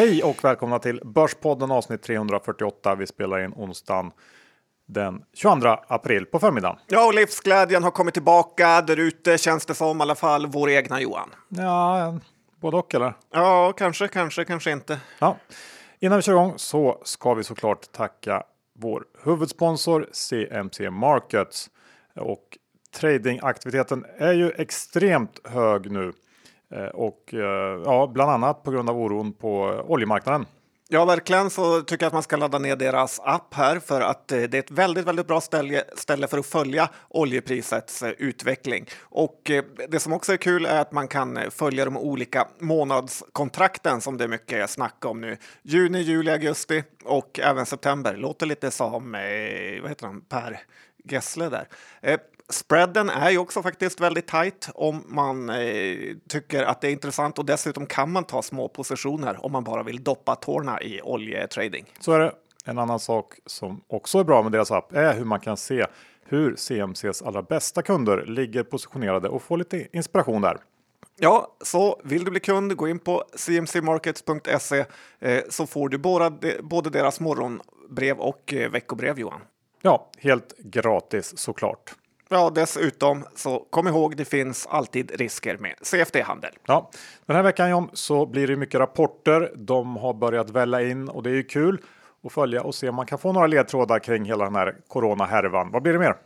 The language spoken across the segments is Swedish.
Hej och välkomna till Börspodden avsnitt 348. Vi spelar in onsdagen den 22 april på förmiddagen. Ja, och livsglädjen har kommit tillbaka där ute känns det som i alla fall. Vår egna Johan. Ja, både och eller? Ja, kanske, kanske, kanske inte. Ja. Innan vi kör igång så ska vi såklart tacka vår huvudsponsor CMC Markets och tradingaktiviteten är ju extremt hög nu Eh, och eh, ja, bland annat på grund av oron på oljemarknaden. Ja, verkligen så tycker jag att man ska ladda ner deras app här för att eh, det är ett väldigt, väldigt bra ställe, ställe för att följa oljeprisets utveckling. Och det som också är kul är att man kan följa de olika månadskontrakten som det är mycket snack om nu. Juni, juli, augusti och även september. Låter lite som, vad heter han, Per Gessle där. Spreaden är ju också faktiskt väldigt tight om man eh, tycker att det är intressant och dessutom kan man ta små positioner om man bara vill doppa tårna i oljetrading. Så är det. En annan sak som också är bra med deras app är hur man kan se hur CMCs allra bästa kunder ligger positionerade och få lite inspiration där. Ja, så vill du bli kund, gå in på cmcmarkets.se eh, så får du båda, både deras morgonbrev och eh, veckobrev Johan. Ja, helt gratis såklart. Ja, dessutom så kom ihåg, det finns alltid risker med CFD-handel. Ja, den här veckan John, så blir det mycket rapporter. De har börjat välla in och det är ju kul att följa och se om man kan få några ledtrådar kring hela den här coronahärvan. Vad blir det mer?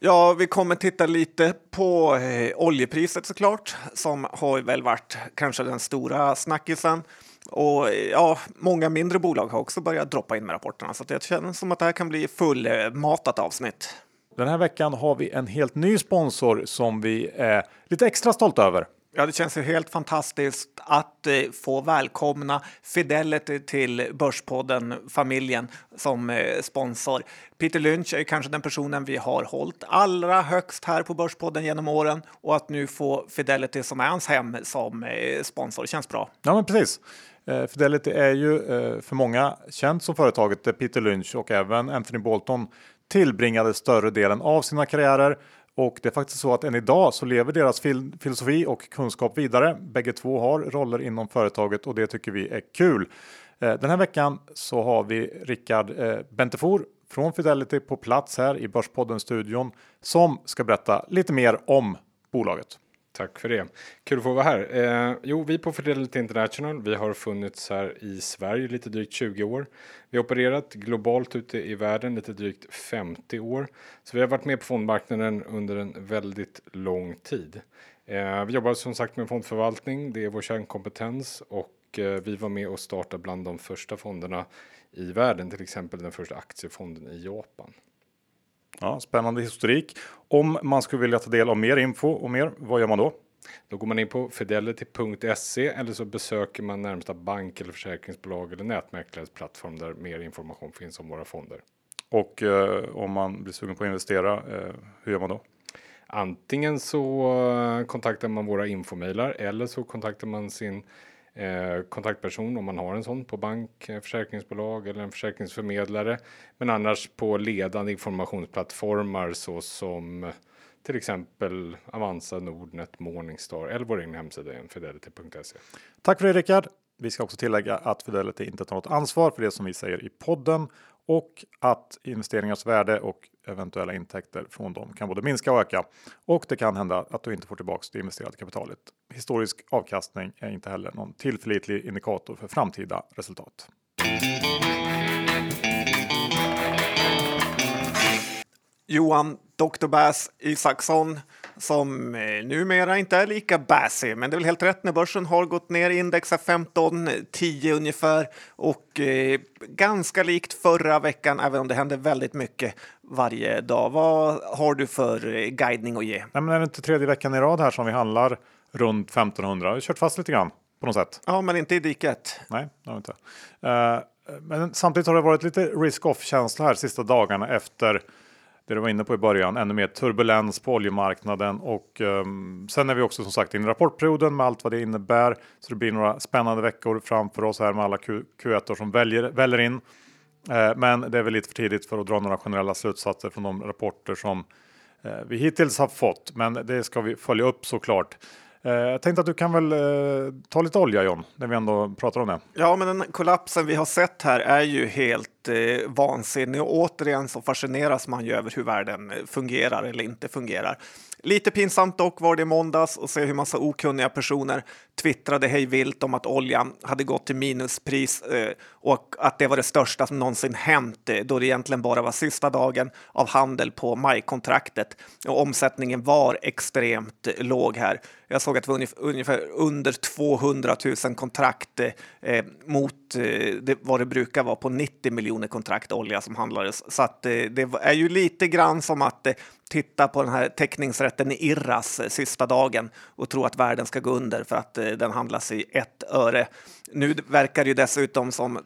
Ja, vi kommer titta lite på eh, oljepriset såklart, som har väl varit kanske den stora snackisen. Och ja, många mindre bolag har också börjat droppa in med rapporterna, så det känns som att det här kan bli fullmatat avsnitt. Den här veckan har vi en helt ny sponsor som vi är lite extra stolta över. Ja, det känns ju helt fantastiskt att eh, få välkomna Fidelity till Börspodden, familjen som eh, sponsor. Peter Lynch är kanske den personen vi har hållit allra högst här på Börspodden genom åren och att nu få Fidelity som är hans hem som eh, sponsor känns bra. Ja, men precis. Fidelity är ju för många känt som företaget där Peter Lynch och även Anthony Bolton tillbringade större delen av sina karriärer. Och det är faktiskt så att än idag så lever deras fil filosofi och kunskap vidare. Bägge två har roller inom företaget och det tycker vi är kul. Eh, den här veckan så har vi Rickard eh, Bentefor från Fidelity på plats här i Börspodden-studion som ska berätta lite mer om bolaget. Tack för det. Kul att få vara här. Eh, jo, vi på Fidelity International, vi har funnits här i Sverige lite drygt 20 år. Vi har opererat globalt ute i världen lite drygt 50 år. Så vi har varit med på fondmarknaden under en väldigt lång tid. Eh, vi jobbar som sagt med fondförvaltning, det är vår kärnkompetens och eh, vi var med och startade bland de första fonderna i världen, till exempel den första aktiefonden i Japan. Ja, spännande historik. Om man skulle vilja ta del av mer info och mer, vad gör man då? Då går man in på fidelity.se eller så besöker man närmsta bank eller försäkringsbolag eller nätmäklares plattform där mer information finns om våra fonder. Och eh, om man blir sugen på att investera, eh, hur gör man då? Antingen så kontaktar man våra infomailar eller så kontaktar man sin Eh, kontaktperson om man har en sån på bank, eh, försäkringsbolag eller en försäkringsförmedlare. Men annars på ledande informationsplattformar så som eh, till exempel Avanza, Nordnet, Morningstar eller vår egen hemsida fidelity.se. Tack för det Rickard. Vi ska också tillägga att Fidelity inte tar något ansvar för det som vi säger i podden och att investeringars värde och eventuella intäkter från dem kan både minska och öka. Och det kan hända att du inte får tillbaka det investerade kapitalet. Historisk avkastning är inte heller någon tillförlitlig indikator för framtida resultat. Johan Dr. Bass Isaksson som eh, numera inte är lika bassy, men det är väl helt rätt när börsen har gått ner. Index är 15, 10 ungefär och eh, ganska likt förra veckan, även om det händer väldigt mycket varje dag. Vad har du för eh, guidning att ge? Nej, men är det inte tredje veckan i rad här som vi handlar runt 1500? Vi har kört fast lite grann på något sätt. Ja, men inte i diket. Nej, det har vi inte. Uh, men samtidigt har det varit lite risk off känsla här sista dagarna efter det du var inne på i början, ännu mer turbulens på oljemarknaden och um, sen är vi också som sagt in i rapportperioden med allt vad det innebär. Så det blir några spännande veckor framför oss här med alla Q1 som väljer, väljer in. Uh, men det är väl lite för tidigt för att dra några generella slutsatser från de rapporter som uh, vi hittills har fått. Men det ska vi följa upp såklart. Eh, jag tänkte att du kan väl eh, ta lite olja John, när vi ändå pratar om det. Ja, men den kollapsen vi har sett här är ju helt eh, vansinnig och återigen så fascineras man ju över hur världen eh, fungerar eller inte fungerar. Lite pinsamt dock var det i måndags och se hur massa okunniga personer twittrade hej vilt om att oljan hade gått till minuspris eh, och att det var det största som någonsin hänt eh, då det egentligen bara var sista dagen av handel på majkontraktet och omsättningen var extremt eh, låg här. Jag såg att det var ungefär under 200 000 kontrakt mot vad det brukar vara på 90 miljoner kontrakt olja som handlades. Så att, det är ju lite grann som att titta på den här teckningsrätten i Irras sista dagen och tro att världen ska gå under för att den handlas i ett öre. Nu verkar det ju dessutom som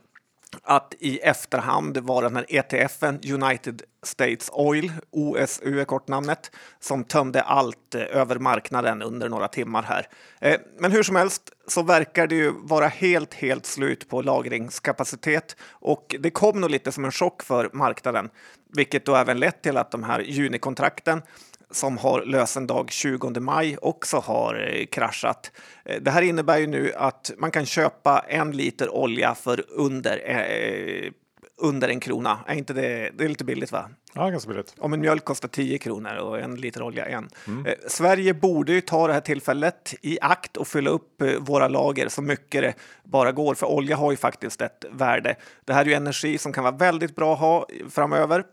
att i efterhand var den här ETFen, United States Oil, OSU är kortnamnet, som tömde allt eh, över marknaden under några timmar här. Eh, men hur som helst så verkar det ju vara helt, helt slut på lagringskapacitet och det kom nog lite som en chock för marknaden, vilket då även lett till att de här junikontrakten som har lösendag 20 maj också har eh, kraschat. Eh, det här innebär ju nu att man kan köpa en liter olja för under, eh, under en krona. Är inte det, det är lite billigt va? Ja, ganska billigt. Om en mjölk kostar 10 kronor och en liter olja en. Mm. Eh, Sverige borde ju ta det här tillfället i akt och fylla upp eh, våra lager så mycket det bara går, för olja har ju faktiskt ett värde. Det här är ju energi som kan vara väldigt bra att ha framöver.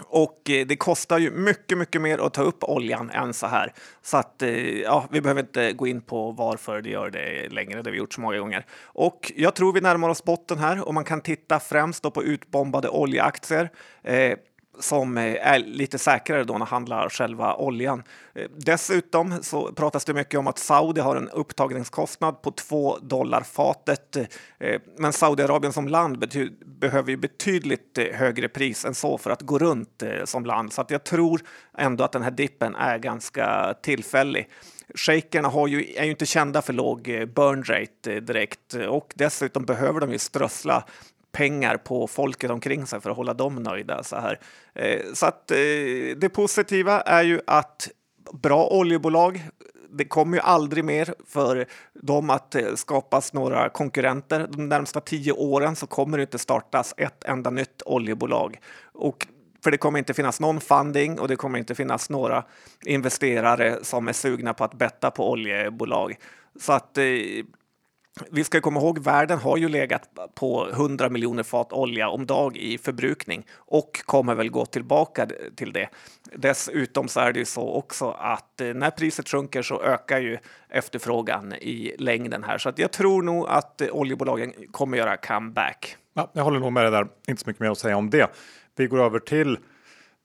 Och eh, det kostar ju mycket, mycket mer att ta upp oljan än så här. Så att eh, ja, vi behöver inte gå in på varför det gör det längre. Det har vi gjort så många gånger. Och jag tror vi närmar oss botten här och man kan titta främst då på utbombade oljeaktier. Eh, som är lite säkrare då när handlar själva oljan. Eh, dessutom så pratas det mycket om att Saudi har en upptagningskostnad på 2 dollar fatet. Eh, men Saudiarabien som land behöver ju betydligt eh, högre pris än så för att gå runt som land. Så att jag tror ändå att den här dippen är ganska tillfällig. Shakerna har ju, är ju inte kända för låg burn rate direkt och dessutom behöver de ju strössla pengar på folket omkring sig för att hålla dem nöjda. Så, här. Eh, så att eh, det positiva är ju att bra oljebolag det kommer ju aldrig mer för dem att eh, skapas några konkurrenter. De närmsta tio åren så kommer det inte startas ett enda nytt oljebolag. Och för det kommer inte finnas någon funding och det kommer inte finnas några investerare som är sugna på att betta på oljebolag. Så att eh, vi ska komma ihåg, världen har ju legat på 100 miljoner fat olja om dag i förbrukning och kommer väl gå tillbaka till det. Dessutom så är det ju så också att eh, när priset sjunker så ökar ju efterfrågan i längden här. Så att jag tror nog att eh, oljebolagen kommer göra comeback. Ja, jag håller nog med dig där, inte så mycket mer att säga om det. Vi går över till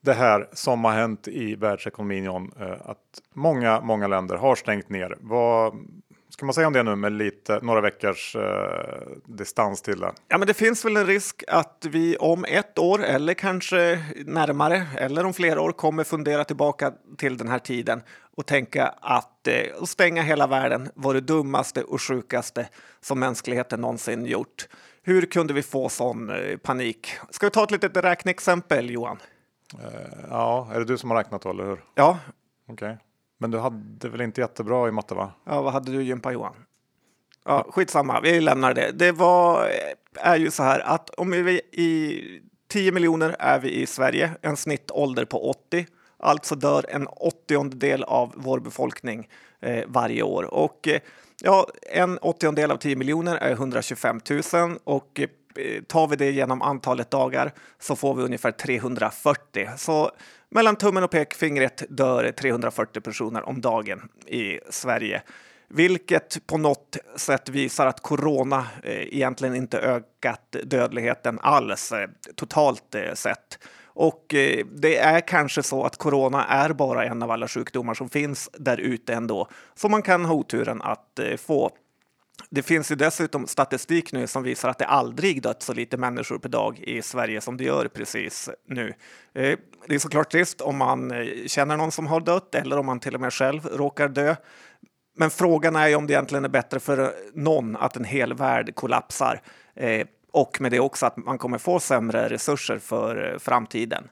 det här som har hänt i världsekonomin, John, eh, att många, många länder har stängt ner. Vad, Ska man säga om det nu med lite, några veckors eh, distans till det? Ja, men det finns väl en risk att vi om ett år eller kanske närmare eller om flera år kommer fundera tillbaka till den här tiden och tänka att eh, stänga hela världen var det dummaste och sjukaste som mänskligheten någonsin gjort. Hur kunde vi få sån eh, panik? Ska vi ta ett litet räkneexempel, Johan? Eh, ja, är det du som har räknat då, eller hur? Ja. Okej. Okay. Men du hade väl inte jättebra i matte va? Ja, vad hade du gympa Johan? Ja, skitsamma, vi lämnar det. Det var, är ju så här att om vi i 10 miljoner är vi i Sverige, en snittålder på 80. Alltså dör en åttiondel av vår befolkning eh, varje år. Och eh, ja, en åttiondel av 10 miljoner är 125 000 och eh, tar vi det genom antalet dagar så får vi ungefär 340. Så mellan tummen och pekfingret dör 340 personer om dagen i Sverige, vilket på något sätt visar att corona eh, egentligen inte ökat dödligheten alls eh, totalt eh, sett. Och det är kanske så att corona är bara en av alla sjukdomar som finns där ute ändå, som man kan ha oturen att få. Det finns ju dessutom statistik nu som visar att det aldrig dött så lite människor per dag i Sverige som det gör precis nu. Eh, det är såklart trist om man eh, känner någon som har dött eller om man till och med själv råkar dö. Men frågan är ju om det egentligen är bättre för någon att en hel värld kollapsar eh, och med det också att man kommer få sämre resurser för framtiden.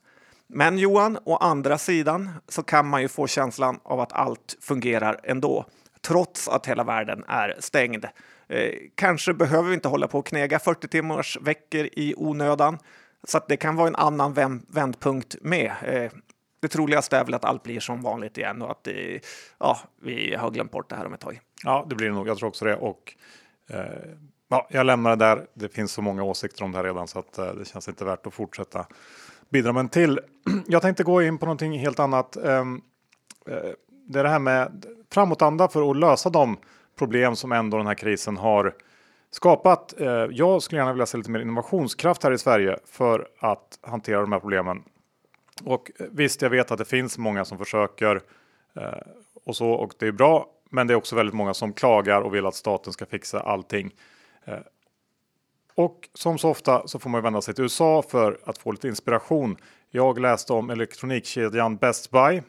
Men Johan, å andra sidan så kan man ju få känslan av att allt fungerar ändå trots att hela världen är stängd. Eh, kanske behöver vi inte hålla på och knega 40 timmars veckor i onödan. Så att det kan vara en annan vändpunkt med. Eh, det troligaste är väl att allt blir som vanligt igen och att det, ja, vi har glömt bort det här om ett tag. Ja, det blir det nog. Jag tror också det. Och, eh, ja, jag lämnar det där. Det finns så många åsikter om det här redan så att eh, det känns inte värt att fortsätta bidra med en till. Jag tänkte gå in på någonting helt annat. Ehm, eh, det är det här med framåtanda för att lösa de problem som ändå den här krisen har skapat. Eh, jag skulle gärna vilja se lite mer innovationskraft här i Sverige för att hantera de här problemen. Och eh, visst, jag vet att det finns många som försöker eh, och så och det är bra. Men det är också väldigt många som klagar och vill att staten ska fixa allting. Och som så ofta så får man vända sig till USA för att få lite inspiration. Jag läste om elektronikkedjan Best Buy.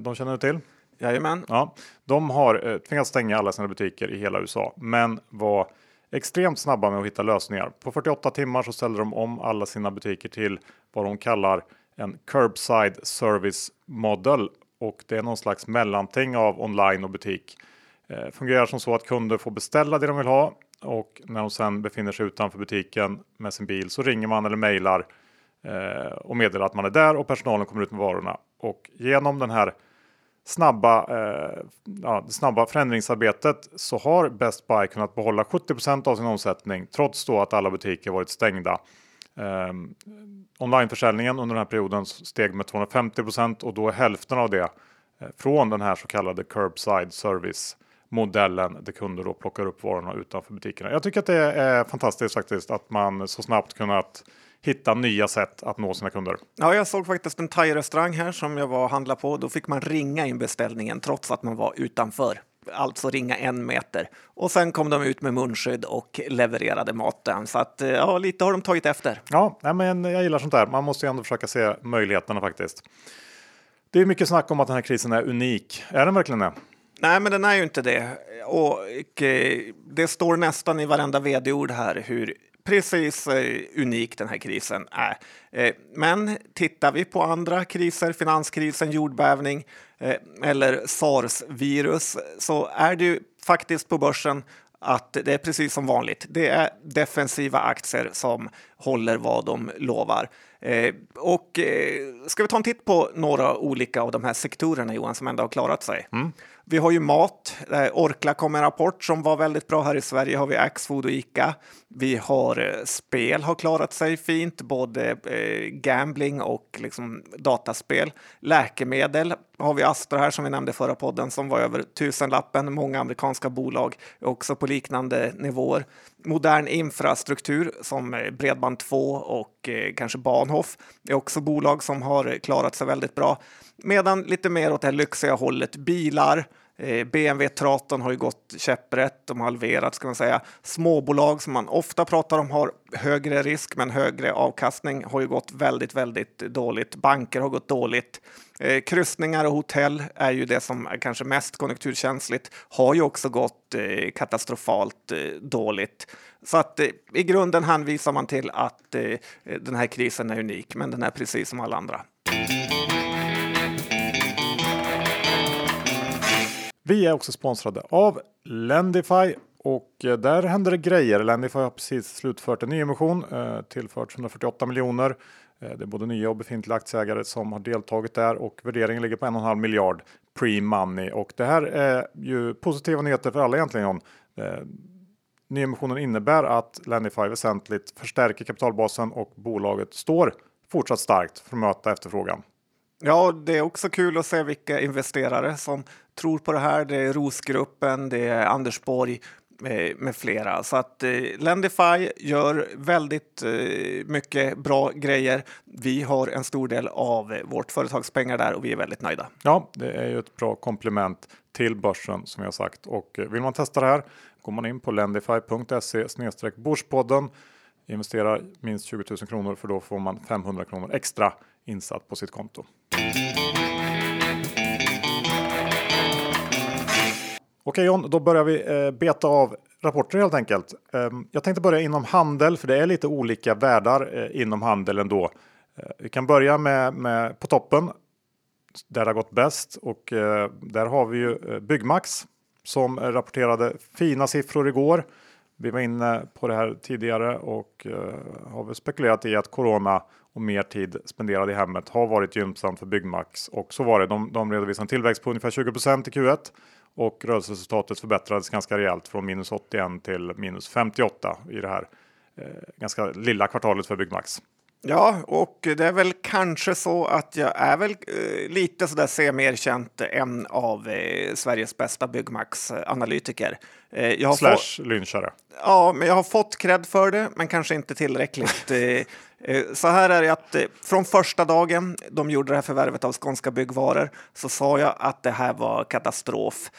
De känner du till? Jajamän. Ja, de har eh, tvingats stänga alla sina butiker i hela USA, men var extremt snabba med att hitta lösningar. På 48 timmar så ställde de om alla sina butiker till vad de kallar en curbside service model och det är någon slags mellanting av online och butik. Eh, fungerar som så att kunder får beställa det de vill ha och när de sedan befinner sig utanför butiken med sin bil så ringer man eller mejlar eh, och meddelar att man är där och personalen kommer ut med varorna. Och genom den här snabba, eh, ja, snabba förändringsarbetet så har Best Buy kunnat behålla 70% av sin omsättning trots då att alla butiker varit stängda. Eh, onlineförsäljningen under den här perioden steg med 250% och då är hälften av det eh, från den här så kallade curbside service modellen där kunder då plockar upp varorna utanför butikerna. Jag tycker att det är fantastiskt faktiskt att man så snabbt kunnat hitta nya sätt att nå sina kunder. Ja, jag såg faktiskt en thai-restaurang här som jag var och handlade på. Då fick man ringa in beställningen trots att man var utanför. Alltså ringa en meter. Och sen kom de ut med munskydd och levererade maten. Så att eh, ja, lite har de tagit efter. Ja, men jag gillar sånt där. Man måste ju ändå försöka se möjligheterna faktiskt. Det är mycket snack om att den här krisen är unik. Är den verkligen det? Nej, men den är ju inte det. Och eh, det står nästan i varenda vd-ord här hur precis eh, unik den här krisen är. Eh, men tittar vi på andra kriser, finanskrisen, jordbävning eh, eller sars-virus, så är det ju faktiskt på börsen att det är precis som vanligt. Det är defensiva aktier som håller vad de lovar. Eh, och eh, ska vi ta en titt på några olika av de här sektorerna Johan som ändå har klarat sig. Mm. Vi har ju mat. Eh, Orkla kom med en rapport som var väldigt bra här i Sverige. Har vi Axfood och Ica. Vi har eh, spel har klarat sig fint, både eh, gambling och liksom, dataspel. Läkemedel har vi Astra här som vi nämnde förra podden som var över tusenlappen. Många amerikanska bolag är också på liknande nivåer. Modern infrastruktur som eh, Bredband2 och kanske Bahnhof är också bolag som har klarat sig väldigt bra. Medan lite mer åt det här lyxiga hållet, bilar, Eh, BMW Traton har ju gått käpprätt, de har halverat ska man säga. Småbolag som man ofta pratar om har högre risk men högre avkastning har ju gått väldigt, väldigt dåligt. Banker har gått dåligt. Eh, kryssningar och hotell är ju det som är kanske mest konjunkturkänsligt, har ju också gått eh, katastrofalt eh, dåligt. Så att eh, i grunden hänvisar man till att eh, den här krisen är unik, men den är precis som alla andra. Vi är också sponsrade av Lendify och eh, där händer det grejer. Lendify har precis slutfört en nyemission, eh, tillfört 148 miljoner. Eh, det är både nya och befintliga aktieägare som har deltagit där och värderingen ligger på en och en halv miljard pre-money. Och det här är ju positiva nyheter för alla egentligen. John. Eh, nyemissionen innebär att Lendify väsentligt förstärker kapitalbasen och bolaget står fortsatt starkt för att möta efterfrågan. Ja, det är också kul att se vilka investerare som tror på det här. Det är Rosgruppen, det är Anders Borg eh, med flera. Så att eh, Lendify gör väldigt eh, mycket bra grejer. Vi har en stor del av vårt företagspengar där och vi är väldigt nöjda. Ja, det är ju ett bra komplement till börsen som jag sagt och eh, vill man testa det här går man in på lendify.se börspodden investerar minst 20 000 kronor för då får man 500 kronor extra insatt på sitt konto. Okej John, då börjar vi eh, beta av rapporter helt enkelt. Ehm, jag tänkte börja inom handel, för det är lite olika världar eh, inom handel ändå. Eh, vi kan börja med, med, på toppen, där det har gått bäst och där har vi ju Byggmax som rapporterade fina siffror igår. Vi var inne på det här tidigare och har väl spekulerat i att corona och mer tid spenderad i hemmet har varit gynnsamt för Byggmax och så var det. De, de redovisade en tillväxt på ungefär 20 i Q1 och rörelseresultatet förbättrades ganska rejält från minus 81 till minus 58 i det här eh, ganska lilla kvartalet för Byggmax. Ja, och det är väl kanske så att jag är väl eh, lite sådär semi-erkänt en av eh, Sveriges bästa Byggmax-analytiker. Eh, Slash lynchare. Ja, men jag har fått cred för det, men kanske inte tillräckligt. Eh, Eh, så här är det att eh, från första dagen de gjorde det här förvärvet av Skånska Byggvaror så sa jag att det här var katastrof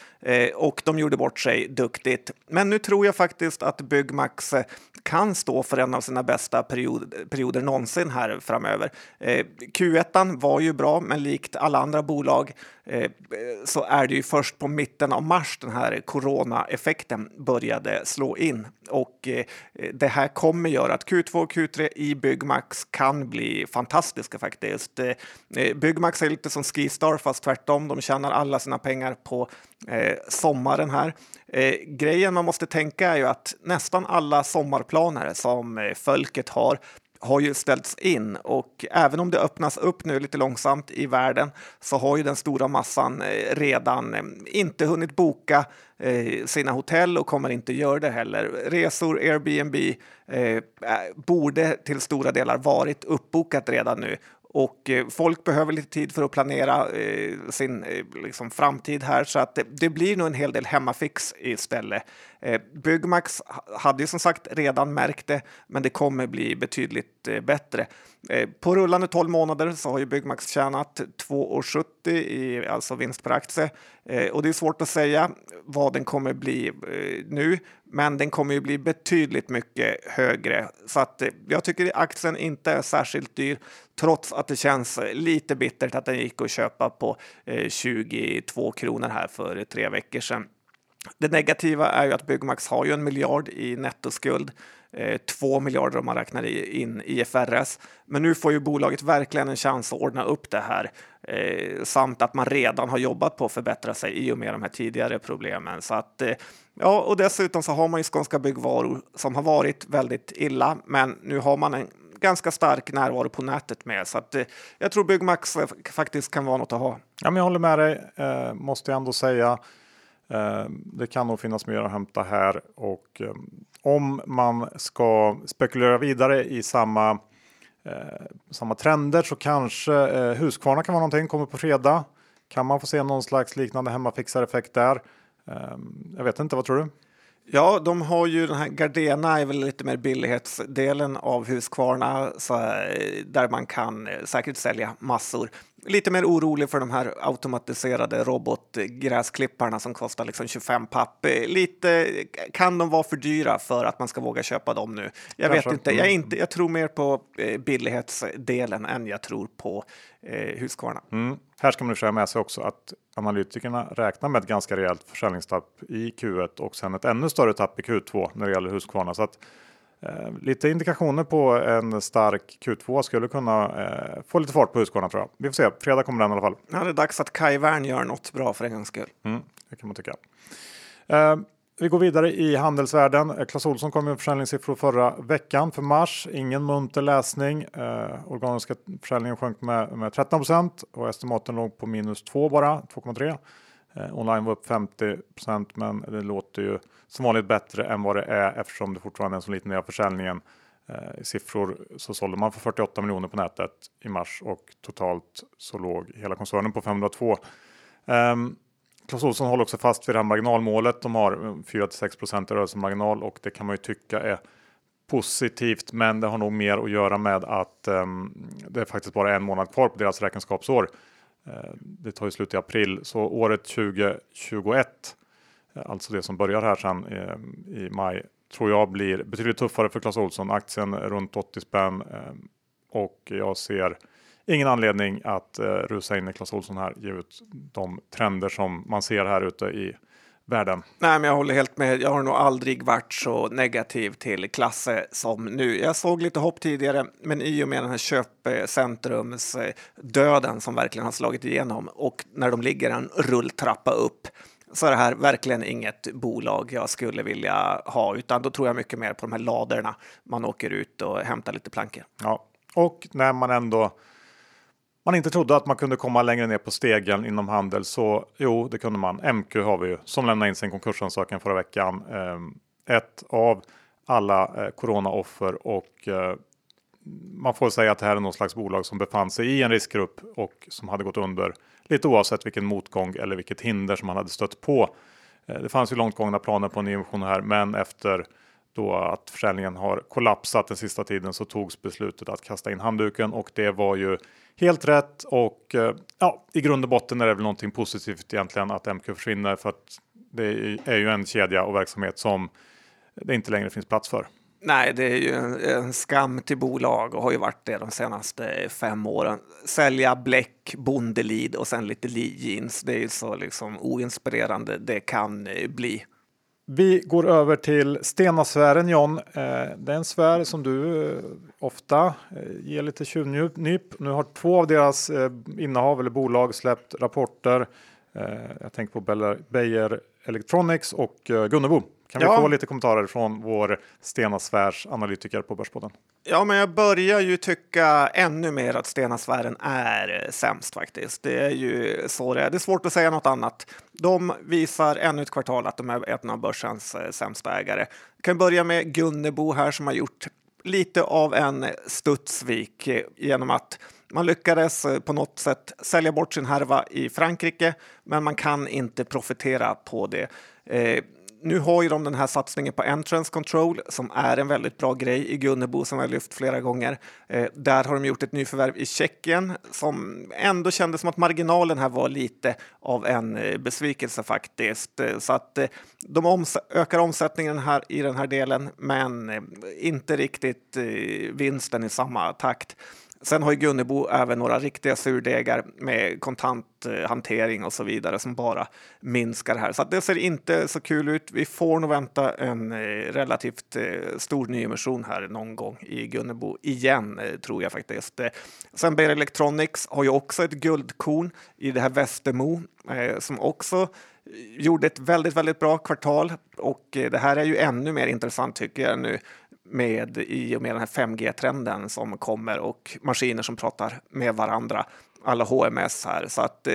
och de gjorde bort sig duktigt. Men nu tror jag faktiskt att Byggmax kan stå för en av sina bästa period, perioder någonsin här framöver. Q1 var ju bra, men likt alla andra bolag så är det ju först på mitten av mars den här coronaeffekten började slå in och eh, det här kommer göra att Q2 och Q3 i Byggmax kan bli fantastiska faktiskt. Eh, eh, Byggmax är lite som Skistar fast tvärtom. De tjänar alla sina pengar på sommaren här. Grejen man måste tänka är ju att nästan alla sommarplaner som folket har har ju ställts in och även om det öppnas upp nu lite långsamt i världen så har ju den stora massan eh, redan eh, inte hunnit boka eh, sina hotell och kommer inte göra det heller. Resor, Airbnb borde till stora delar varit uppbokat redan nu och eh, folk behöver lite tid för att planera eh, sin eh, liksom, framtid här så att det, det, blir nog en hel del hemmafix istället. Eh, Byggmax hade ju som sagt redan märkt det, men det kommer bli betydligt betydligt eh, bättre. Eh, på rullande 12 månader så har ju Byggmax tjänat 2,70 i alltså vinst per aktie eh, och det är svårt att säga vad den kommer bli nu, men den kommer ju bli betydligt mycket högre så att jag tycker aktien inte är särskilt dyr trots att det känns lite bittert att den gick att köpa på 22 kronor här för tre veckor sedan. Det negativa är ju att Byggmax har ju en miljard i nettoskuld, Eh, 2 miljarder om man räknar in IFRS. Men nu får ju bolaget verkligen en chans att ordna upp det här eh, samt att man redan har jobbat på att förbättra sig i och med de här tidigare problemen. Så att, eh, ja, och dessutom så har man ju Skånska Byggvaror som har varit väldigt illa, men nu har man en ganska stark närvaro på nätet med. Så att, eh, jag tror Byggmax eh, faktiskt kan vara något att ha. Ja, men jag håller med dig, eh, måste jag ändå säga. Ehm, det kan nog finnas mer att hämta här och ehm, om man ska spekulera vidare i samma, eh, samma trender så kanske eh, Husqvarna kan vara någonting, kommer på fredag. Kan man få se någon slags liknande hemmafixareffekt där? Ehm, jag vet inte, vad tror du? Ja, de har ju den här Gardena är väl lite mer billighetsdelen av Husqvarna så, där man kan säkert sälja massor lite mer orolig för de här automatiserade robotgräsklipparna som kostar liksom 25 papp. Lite, kan de vara för dyra för att man ska våga köpa dem nu? Jag Kanske. vet inte. Jag, inte. jag tror mer på eh, billighetsdelen än jag tror på eh, Husqvarna. Mm. Här ska man säga med sig också att analytikerna räknar med ett ganska rejält försäljningstapp i Q1 och sen ett ännu större tapp i Q2 när det gäller Husqvarna. Så att Eh, lite indikationer på en stark Q2 skulle kunna eh, få lite fart på Husqvarna tror jag. Vi får se, fredag kommer den i alla fall. Ja, det är dags att Kai Wern gör något bra för en gångs skull. Mm, det kan man tycka. Eh, vi går vidare i handelsvärlden. Eh, Clas Ohlson kom med försäljningssiffror förra veckan för mars. Ingen munter läsning. Eh, organiska försäljningen sjönk med, med 13% och estimaten låg på minus 2 bara, 2,3. Eh, online var upp 50% men det låter ju som vanligt bättre än vad det är eftersom det fortfarande är en så liten del av försäljningen. Eh, I siffror så sålde man för 48 miljoner på nätet i mars och totalt så låg hela koncernen på 502. Um, ehm, Clas Ohlson håller också fast vid det här marginalmålet. De har eh, 4 6 procent i rörelsemarginal och det kan man ju tycka är positivt, men det har nog mer att göra med att um, det är faktiskt bara en månad kvar på deras räkenskapsår. Uh, det tar ju slut i april, så året 2021 eh, alltså det som börjar här sen uh, i maj, tror jag blir betydligt tuffare för Clas Ohlson. Aktien runt 80 spänn uh, och jag ser ingen anledning att rusa in i Clas Ohlson här, givet de trender som man ser här ute i världen. Nej, men jag håller helt med. Jag har nog aldrig varit så negativ till Klasse som nu. Jag såg lite hopp tidigare, men i och med den här köpcentrums döden som verkligen har slagit igenom och när de ligger en rulltrappa upp så är det här verkligen inget bolag jag skulle vilja ha, utan då tror jag mycket mer på de här ladorna. Man åker ut och hämtar lite plankor. Ja, och när man ändå man inte trodde att man kunde komma längre ner på stegen inom handel så jo, det kunde man. MQ har vi ju som lämnade in sin konkursansökan förra veckan. Ehm, ett av alla eh, coronaoffer och eh, man får säga att det här är någon slags bolag som befann sig i en riskgrupp och som hade gått under lite oavsett vilken motgång eller vilket hinder som man hade stött på. Eh, det fanns ju långt gångna planer på en nyemission här, men efter då att försäljningen har kollapsat den sista tiden så togs beslutet att kasta in handduken och det var ju helt rätt och eh, ja, i grund och botten är det väl någonting positivt egentligen att MQ försvinner för att det är ju en kedja och verksamhet som det inte längre finns plats för. Nej, det är ju en, en, skam till bolag och har ju varit det de senaste fem åren. Sälja bläck, bondelid och sen lite jeans. Det är ju så liksom oinspirerande det kan eh, bli. Vi går över till Stenasfären John. Eh, det är en sfär som du eh, ofta eh, ger lite tjuvnyp. Nu har två av deras innehav eller bolag släppt rapporter. Jag tänker på Beijer Electronics och Gunnebo. Kan ja. vi få lite kommentarer från vår Stenasfärs analytiker på Börspodden? Ja, men jag börjar ju tycka ännu mer att Stenasfären är eh, sämst faktiskt. Det är ju så det är. Det är svårt att säga något annat. De visar ännu ett kvartal att de är en av börsens eh, sämsta ägare. Jag kan börja med Gunnebo här som har gjort lite av en studsvik eh, genom att man lyckades eh, på något sätt sälja bort sin härva i Frankrike, men man kan inte profitera på det eh, nu har ju de den här satsningen på entrance control som är en väldigt bra grej i Gunnebo som jag lyft flera gånger. Eh, där har de gjort ett nyförvärv i Tjeckien som ändå kändes som att marginalen här var lite av en eh, besvikelse faktiskt. Eh, så att eh, de oms ökar omsättningen här i den här delen, men eh, inte riktigt eh, vinsten i samma takt. Sen har ju Gunnebo även några riktiga surdegar med kontanthantering och så vidare som bara minskar här. Så det ser inte så kul ut. Vi får nog vänta en eh, relativt eh, stor nyemission här någon gång i Gunnebo igen, eh, tror jag faktiskt. Sen Beijer Electronics har ju också ett guldkorn i det här Västermo som också gjorde ett väldigt, väldigt bra kvartal och det här är ju ännu mer intressant tycker jag nu med i och med den här 5G-trenden som kommer och maskiner som pratar med varandra, alla HMS här. Så att eh,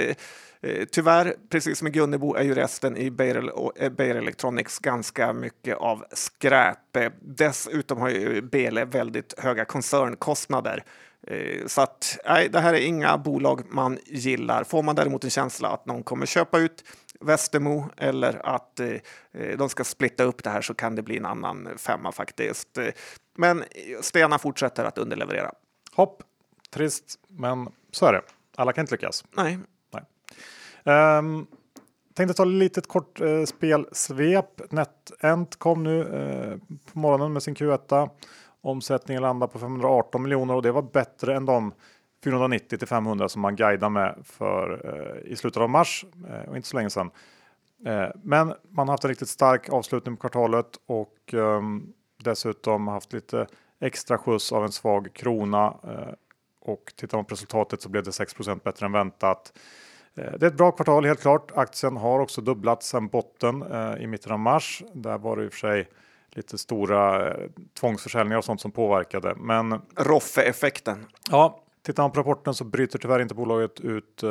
eh, tyvärr, precis som i Gunnebo, är ju resten i Beijer, eh, Electronics ganska mycket av skräp. Eh, dessutom har ju Bele väldigt höga koncernkostnader. Så att nej, det här är inga bolag man gillar. Får man däremot en känsla att någon kommer köpa ut Västermo eller att eh, eh, de ska splitta upp det här så kan det bli en annan femma faktiskt. Men Stena fortsätter att underleverera. Hopp, trist, men så är det. Alla kan inte lyckas. Nej. Nej. Um, tänkte ta lite kort eh, spelsvep. NetEnt kom nu eh, på morgonen med sin Q1. Omsättningen landar på 518 miljoner och det var bättre än de 490 till 500 som man guidar med för eh, i slutet av mars eh, och inte så länge sedan. Eh, men man har haft en riktigt stark avslutning på kvartalet och ehm, dessutom haft lite extra skjuts av en svag krona. Eh, och tittar man på resultatet så blev det 6% bättre än väntat. Eh, det är ett bra kvartal helt klart. Aktien har också dubblats sedan botten eh, i mitten av mars. Där var det i och för sig lite stora tvångsförsäljningar och sånt som påverkade. Men Roffe-effekten. Ja, Tittar man på rapporten så bryter tyvärr inte bolaget ut eh,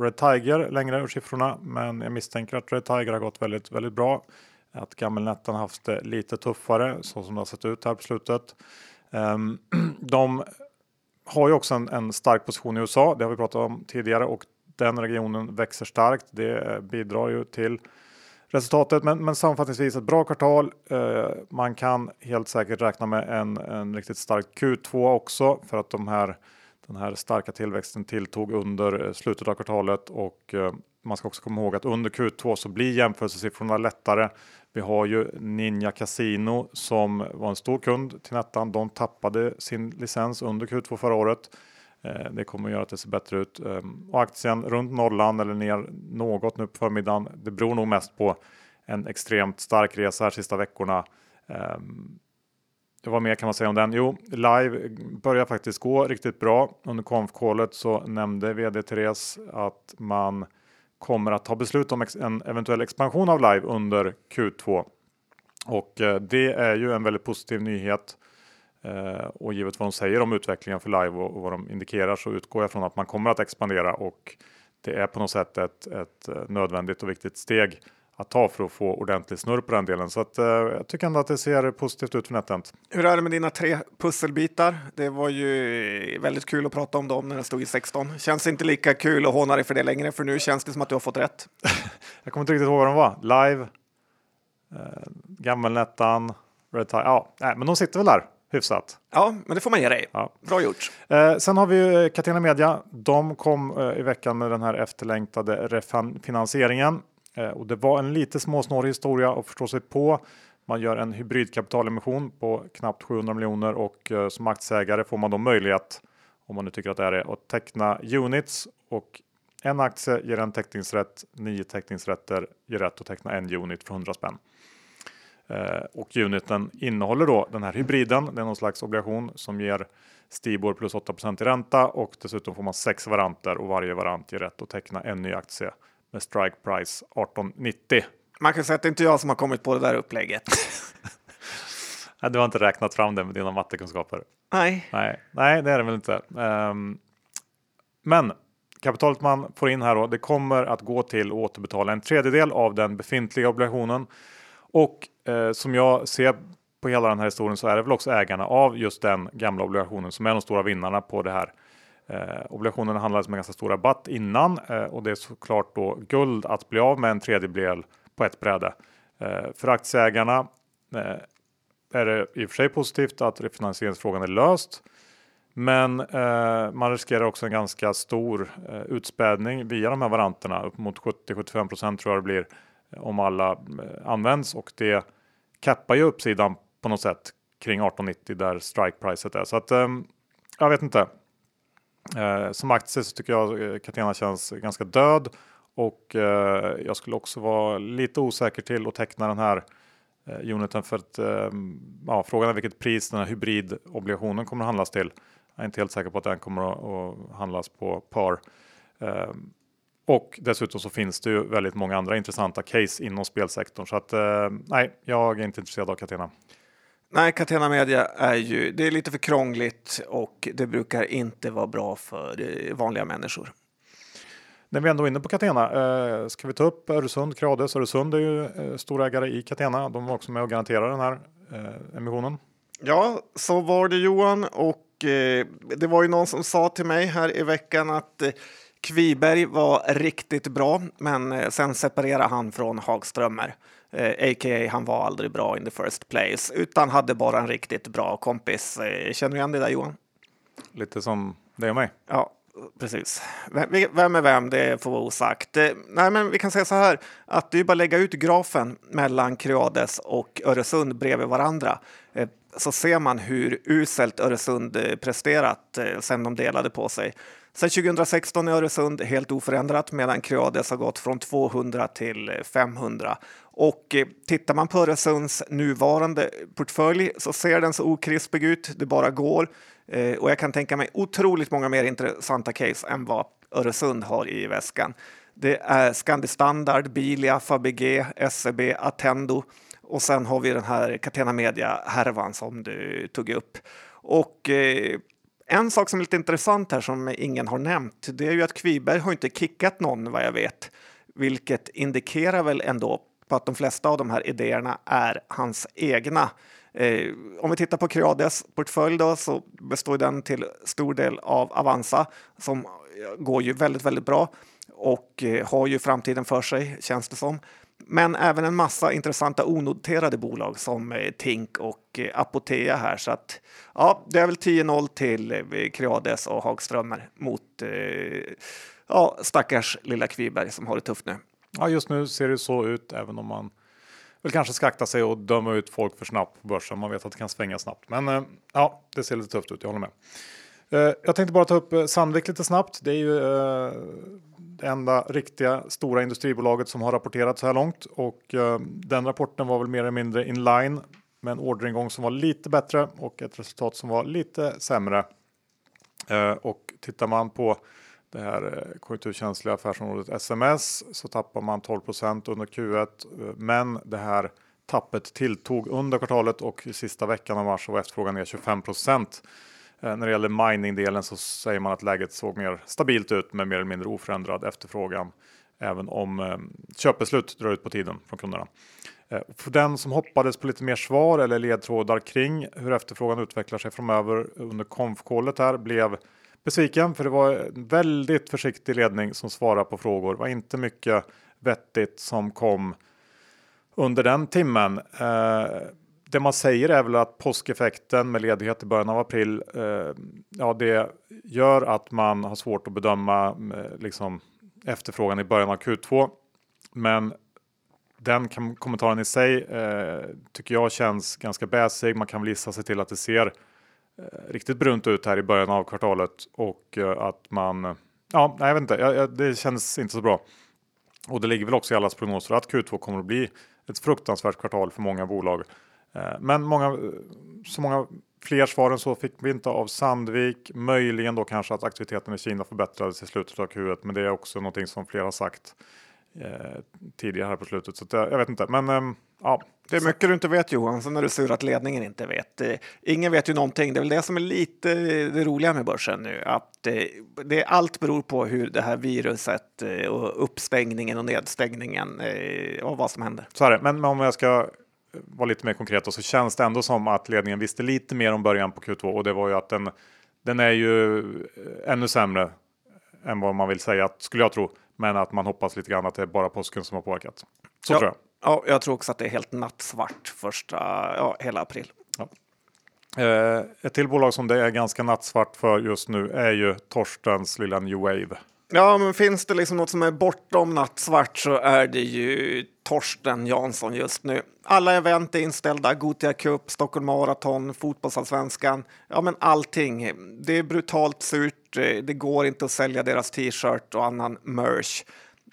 Red Tiger längre ur siffrorna, men jag misstänker att Red Tiger har gått väldigt, väldigt bra. Att gammelnettan haft det lite tuffare så som det har sett ut här på slutet. Ehm, de har ju också en, en, stark position i USA, det har vi pratat om tidigare och den regionen växer starkt. Det eh, bidrar ju till resultatet. Men, men sammanfattningsvis ett bra kvartal. Eh, man kan helt säkert räkna med en, en riktigt stark Q2 också för att de här den här starka tillväxten tilltog under eh, slutet av kvartalet och eh, man ska också komma ihåg att under Q2 så blir jämförelsesiffrorna lättare. Vi har ju Ninja Casino som var en stor kund till Nettan. De tappade sin licens under Q2 förra året. Eh, det kommer att göra att det ser bättre ut och aktien runt nollan eller ner något nu på förmiddagen. Det beror nog mest på en extremt stark resa här sista veckorna. Ehm, det var mer kan man säga om den? Jo, live börjar faktiskt gå riktigt bra. Under konf så nämnde vd Therese att man kommer att ta beslut om en eventuell expansion av Live under Q2. Och eh, det är ju en väldigt positiv nyhet. Eh, och givet vad de säger om utvecklingen för Live och vad de indikerar så utgår jag från att man kommer att expandera och det är på något sätt ett, ett eh, nödvändigt och viktigt steg att ta för att få ordentlig snurr på den delen. Så att, eh, jag tycker ändå att det ser positivt ut för NetEnt. Hur är det med dina tre pusselbitar? Det var ju väldigt kul att prata om dem när det stod i 16. Känns inte lika kul att håna dig för det längre, för nu känns det som att du har fått rätt. jag kommer inte riktigt ihåg vad de var. Live, eh, Gammelnettan, Red Tie. Ja, nej, men de sitter väl där hyfsat. Ja, men det får man ge dig. Ja. Bra gjort. Eh, sen har vi eh, Catena Media. De kom eh, i veckan med den här efterlängtade refinansieringen Eh, och det var en lite småsnårig historia att förstå sig på. Man gör en hybridkapitalemission på knappt 700 miljoner och eh, som aktieägare får man då möjlighet, om man nu tycker att det är det, att teckna units och en aktie ger en teckningsrätt, nio teckningsrätter ger rätt att teckna en unit för 100 spänn. Eh, och uniten innehåller då den här hybriden. Det är någon slags obligation som ger Stibor plus 8 i ränta och dessutom får man sex varianter och varje variant ger rätt att teckna en ny aktie med strike price 1890. Man kan säga att det är inte jag som har kommit på det där upplägget. du har inte räknat fram det med dina mattekunskaper. Nej. Nej, nej det är det väl inte. Um, men kapitalet man får in här då, det kommer att gå till att återbetala en tredjedel av den befintliga obligationen. Och eh, som jag ser på hela den här historien så är det väl också ägarna av just den gamla obligationen som är de stora vinnarna på det här Eh, obligationerna handlades med ganska stor rabatt innan eh, och det är såklart då guld att bli av med en tredjedel på ett bräde. Eh, för aktieägarna eh, är det i och för sig positivt att refinansieringsfrågan är löst. Men eh, man riskerar också en ganska stor eh, utspädning via de här varianterna. Upp mot 70-75% tror jag det blir eh, om alla eh, används och det kappar ju uppsidan på något sätt kring 1890 där strikepriset är. Så att eh, jag vet inte. Eh, som aktie så tycker jag eh, Catena känns ganska död och eh, jag skulle också vara lite osäker till att teckna den här eh, uniten för att eh, ja, frågan är vilket pris den här hybridobligationen kommer att handlas till. Jag är inte helt säker på att den kommer att, att handlas på par. Eh, och dessutom så finns det ju väldigt många andra intressanta case inom spelsektorn så att eh, nej, jag är inte intresserad av Catena. Nej, Catena Media är ju det är lite för krångligt och det brukar inte vara bra för eh, vanliga människor. När vi ändå är inne på Catena, eh, ska vi ta upp Öresund, Krades. Öresund är ju eh, storägare i Catena. De var också med och garanterar den här eh, emissionen. Ja, så var det Johan och eh, det var ju någon som sa till mig här i veckan att eh, Kviberg var riktigt bra, men eh, sen separerade han från Hagströmer. Eh, A.k.a. han var aldrig bra in the first place, utan hade bara en riktigt bra kompis. Eh, känner du igen det där Johan? Lite som dig och mig. Ja, precis. Vem är vem, det får vara osagt. Eh, nej, men vi kan säga så här att det är bara att lägga ut grafen mellan Creades och Öresund bredvid varandra eh, så ser man hur uselt Öresund eh, presterat sen de delade på sig. Sen 2016 är Öresund helt oförändrat medan Creades har gått från 200 till 500. Och eh, tittar man på Öresunds nuvarande portfölj så ser den så okrispig ut det bara går. Eh, och jag kan tänka mig otroligt många mer intressanta case än vad Öresund har i väskan. Det är Scandi Standard, Bilia, Fabege, SEB, Attendo och sen har vi den här Catena Media-härvan som du tog upp. Och eh, en sak som är lite intressant här som ingen har nämnt, det är ju att Kviberg har inte kickat någon vad jag vet, vilket indikerar väl ändå på att de flesta av de här idéerna är hans egna. Eh, om vi tittar på Creades portfölj då, så består den till stor del av Avanza som eh, går ju väldigt, väldigt bra och eh, har ju framtiden för sig känns det som. Men även en massa intressanta onoterade bolag som eh, Tink och eh, Apotea här. Så att ja, det är väl 10-0 till eh, Creades och Hagströmer mot eh, ja, stackars lilla Kviberg som har det tufft nu. Ja, just nu ser det så ut, även om man väl kanske ska akta sig och döma ut folk för snabbt på börsen. Man vet att det kan svänga snabbt, men eh, ja, det ser lite tufft ut. Jag håller med. Eh, jag tänkte bara ta upp eh, Sandvik lite snabbt. Det är ju det enda riktiga stora industribolaget som har rapporterat så här långt och den rapporten var väl mer eller mindre in line med en orderingång som var lite bättre och ett resultat som var lite sämre. Och tittar man på det här eh, konjunkturkänsliga affärsområdet sms så tappar man 12% under Q1. Men det här tappet tilltog under kvartalet och i sista veckan av mars var efterfrågan ner 25% eh, När det gäller mining-delen så säger man att läget såg mer stabilt ut med mer eller mindre oförändrad efterfrågan. Även om eh, köpbeslut drar ut på tiden från kunderna. För den som hoppades på lite mer svar eller ledtrådar kring hur efterfrågan utvecklar sig framöver under konfkålet här blev besviken för det var en väldigt försiktig ledning som svarade på frågor. Det var inte mycket vettigt som kom under den timmen. Eh, det man säger är väl att påskeffekten med ledighet i början av april. Eh, ja, det gör att man har svårt att bedöma eh, liksom, efterfrågan i början av Q2. Men den kommentaren i sig eh, tycker jag känns ganska baissig. Man kan väl gissa sig till att det ser Eh, riktigt brunt ut här i början av kvartalet och eh, att man Ja, jag vet inte. det känns inte så bra. Och det ligger väl också i allas prognoser att Q2 kommer att bli ett fruktansvärt kvartal för många bolag. Eh, men många, så många fler svar än så fick vi inte av Sandvik. Möjligen då kanske att aktiviteten i Kina förbättrades i slutet av Q1, men det är också någonting som flera har sagt eh, tidigare här på slutet. Så jag, jag vet inte, men eh, ja. Det är mycket du inte vet Johan, så när du sur att ledningen inte vet. Eh, ingen vet ju någonting. Det är väl det som är lite det roliga med börsen nu, att eh, det, allt beror på hur det här viruset eh, och uppstängningen och nedstängningen och vad som händer. Så är det, men om jag ska vara lite mer konkret då, så känns det ändå som att ledningen visste lite mer om början på Q2 och det var ju att den, den är ju ännu sämre än vad man vill säga, skulle jag tro. Men att man hoppas lite grann att det är bara påsken som har påverkat. Så ja. tror jag. Ja, jag tror också att det är helt nattsvart första, ja, hela april. Ja. Eh, ett till bolag som det är ganska nattsvart för just nu är ju Torstens lilla New Wave. Ja, men finns det liksom något som är bortom nattsvart så är det ju Torsten Jansson just nu. Alla event är inställda, Gotia Cup, Stockholm Marathon, Fotbollsallsvenskan. Ja, men allting. Det är brutalt surt. Det går inte att sälja deras t-shirt och annan merch.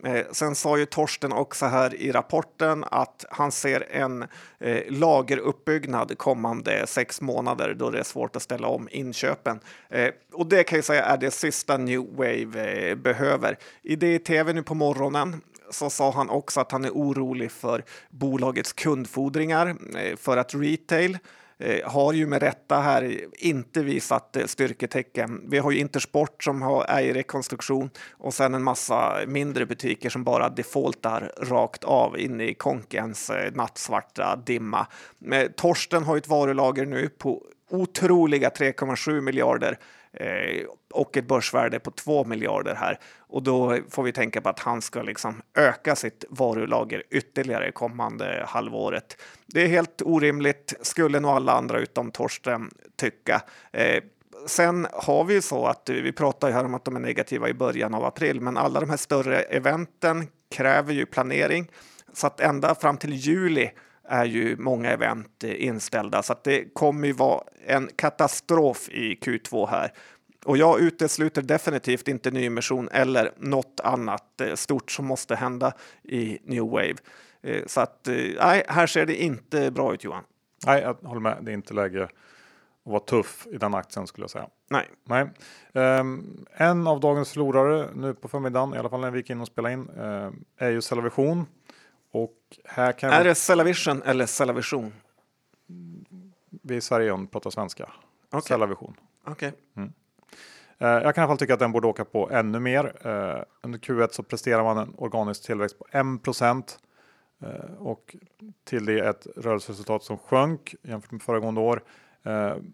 Eh, sen sa ju Torsten också här i rapporten att han ser en eh, lageruppbyggnad kommande sex månader då det är svårt att ställa om inköpen. Eh, och det kan jag säga är det sista New Wave behöver. I det i tv nu på morgonen så sa han också att han är orolig för bolagets kundfordringar för att retail Eh, har ju med rätta här inte visat eh, styrketecken. Vi har ju Intersport som har, är i rekonstruktion och sen en massa mindre butiker som bara defaultar rakt av in i konkens eh, nattsvarta dimma. Torsten har ju ett varulager nu på otroliga 3,7 miljarder Eh, och ett börsvärde på 2 miljarder här. Och då får vi tänka på att han ska liksom öka sitt varulager ytterligare kommande halvåret. Det är helt orimligt, skulle nog alla andra utom Torsten tycka. Eh, sen har vi ju så att eh, vi pratar ju här om att de är negativa i början av april, men alla de här större eventen kräver ju planering så att ända fram till juli är ju många event inställda så att det kommer ju vara en katastrof i Q2 här. Och jag utesluter definitivt inte nyemission eller något annat eh, stort som måste hända i New Wave. Eh, så att eh, nej, här ser det inte bra ut Johan. Nej, jag håller med. Det är inte läge att vara tuff i den aktien skulle jag säga. Nej. Nej. Um, en av dagens förlorare nu på förmiddagen, i alla fall när vi gick in och spelade in, uh, är ju Cellavision. Och här kan är det Cellavision eller Cellavision? Vi i Sverige pratar svenska. Okay. Cellavision. Okay. Mm. Uh, jag kan i alla fall tycka att den borde åka på ännu mer. Uh, under Q1 så presterar man en organisk tillväxt på 1 procent. Uh, och till det ett rörelseresultat som sjönk jämfört med föregående år.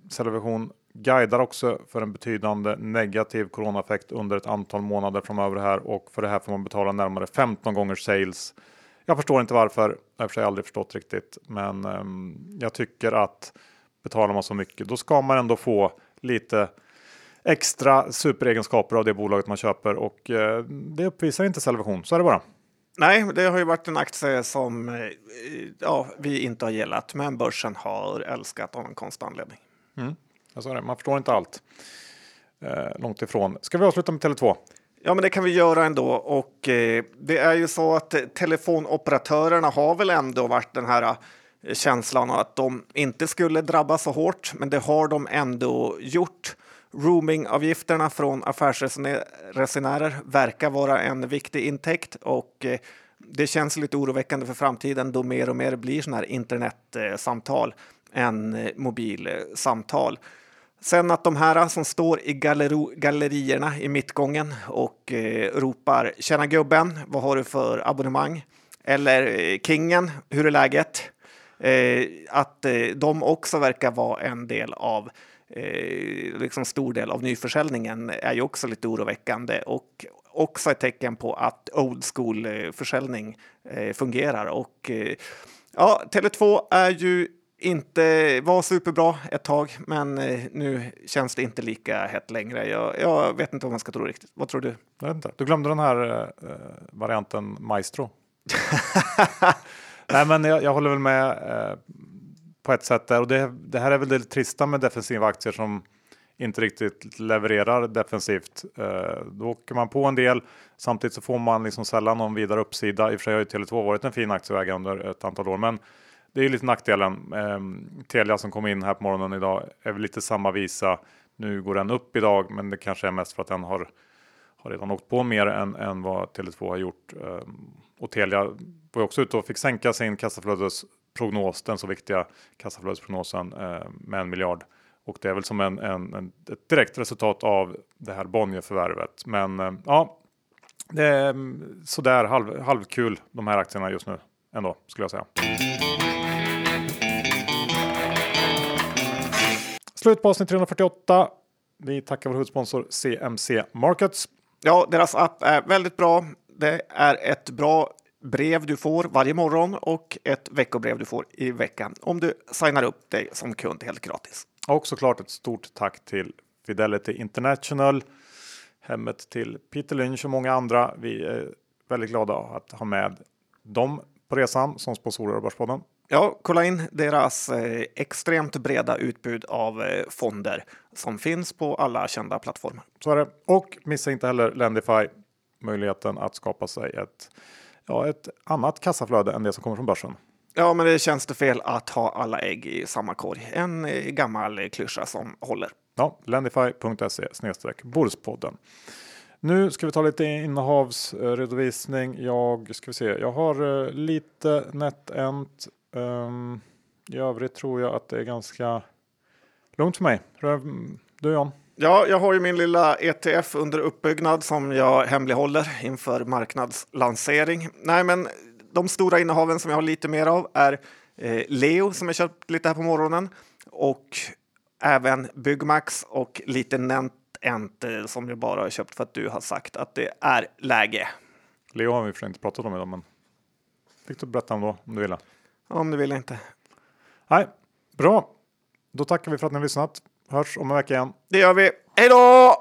Cellavision guidar också för en betydande negativ coronaeffekt under ett antal månader framöver här och för det här får man betala närmare 15 gånger sales jag förstår inte varför. Jag har aldrig förstått riktigt, men um, jag tycker att betalar man så mycket, då ska man ändå få lite extra superegenskaper av det bolaget man köper och uh, det uppvisar inte Salvation. Så är det bara. Nej, det har ju varit en aktie som eh, ja, vi inte har gillat, men börsen har älskat av en konstig anledning. Mm. Jag sa det, man förstår inte allt. Eh, långt ifrån. Ska vi avsluta med Tele2? Ja, men det kan vi göra ändå. Och eh, det är ju så att eh, telefonoperatörerna har väl ändå varit den här eh, känslan att de inte skulle drabbas så hårt, men det har de ändå gjort. Roamingavgifterna från affärsresenärer verkar vara en viktig intäkt och eh, det känns lite oroväckande för framtiden då mer och mer blir sådana här internetsamtal än eh, mobilsamtal. Sen att de här som står i gallerierna i mittgången och eh, ropar “Tjena gubben, vad har du för abonnemang?” eller eh, “Kingen, hur är läget?” eh, Att eh, de också verkar vara en del av eh, liksom stor del av nyförsäljningen är ju också lite oroväckande och också ett tecken på att old school-försäljning eh, eh, fungerar. Och eh, ja, Tele2 är ju inte var superbra ett tag, men eh, nu känns det inte lika hett längre. Jag, jag vet inte vad man ska tro riktigt. Vad tror du? Jag vet inte. Du glömde den här eh, varianten Maestro. Nej, men jag, jag, håller väl med eh, på ett sätt där och det, det, här är väl det trista med defensiva aktier som inte riktigt levererar defensivt. Eh, då åker man på en del. Samtidigt så får man liksom sällan någon vidare uppsida. I och för sig har ju Tele2 varit en fin aktieägare under ett antal år, men det är lite nackdelen. Eh, Telia som kom in här på morgonen idag är väl lite samma visa. Nu går den upp idag, men det kanske är mest för att den har, har redan åkt på mer än, än vad Tele2 har gjort. Eh, och Telia var också ute och fick sänka sin kassaflödesprognos, den så viktiga kassaflödesprognosen eh, med en miljard. Och det är väl som en, en, en ett direkt resultat av det här Bonnier-förvärvet. Men eh, ja, det är ehm, sådär halv, halvkul de här aktierna just nu ändå skulle jag säga. Slut på avsnitt 348. Vi tackar vår huvudsponsor CMC Markets. Ja, deras app är väldigt bra. Det är ett bra brev du får varje morgon och ett veckobrev du får i veckan om du signar upp dig som kund helt gratis. Och såklart ett stort tack till Fidelity International, hemmet till Peter Lynch och många andra. Vi är väldigt glada att ha med dem på resan som sponsorer av Börspodden. Ja, kolla in deras eh, extremt breda utbud av eh, fonder som finns på alla kända plattformar. Så är det. Och missa inte heller Lendify, möjligheten att skapa sig ett, ja, ett annat kassaflöde än det som kommer från börsen. Ja, men det känns det fel att ha alla ägg i samma korg. En eh, gammal klyscha som håller. Ja, lendify.se snedstreck Börspodden. Nu ska vi ta lite innehavsredovisning. Eh, jag ska vi se. Jag har eh, lite NetEnt Um, ehm, I övrigt tror jag att det är ganska lugnt för mig. Du John? Ja, jag har ju min lilla ETF under uppbyggnad som jag hemlighåller inför marknadslansering. Nej, men de stora innehaven som jag har lite mer av är eh, Leo som jag köpt lite här på morgonen och även Byggmax och lite NentEnt eh, som jag bara har köpt för att du har sagt att det är läge. Leo har vi för inte pratat om idag, men fick du berätta om då om du ville. Om du vill inte. Nej, bra. Då tackar vi för att ni har lyssnat. Hörs om en vecka igen. Det gör vi. Hej då!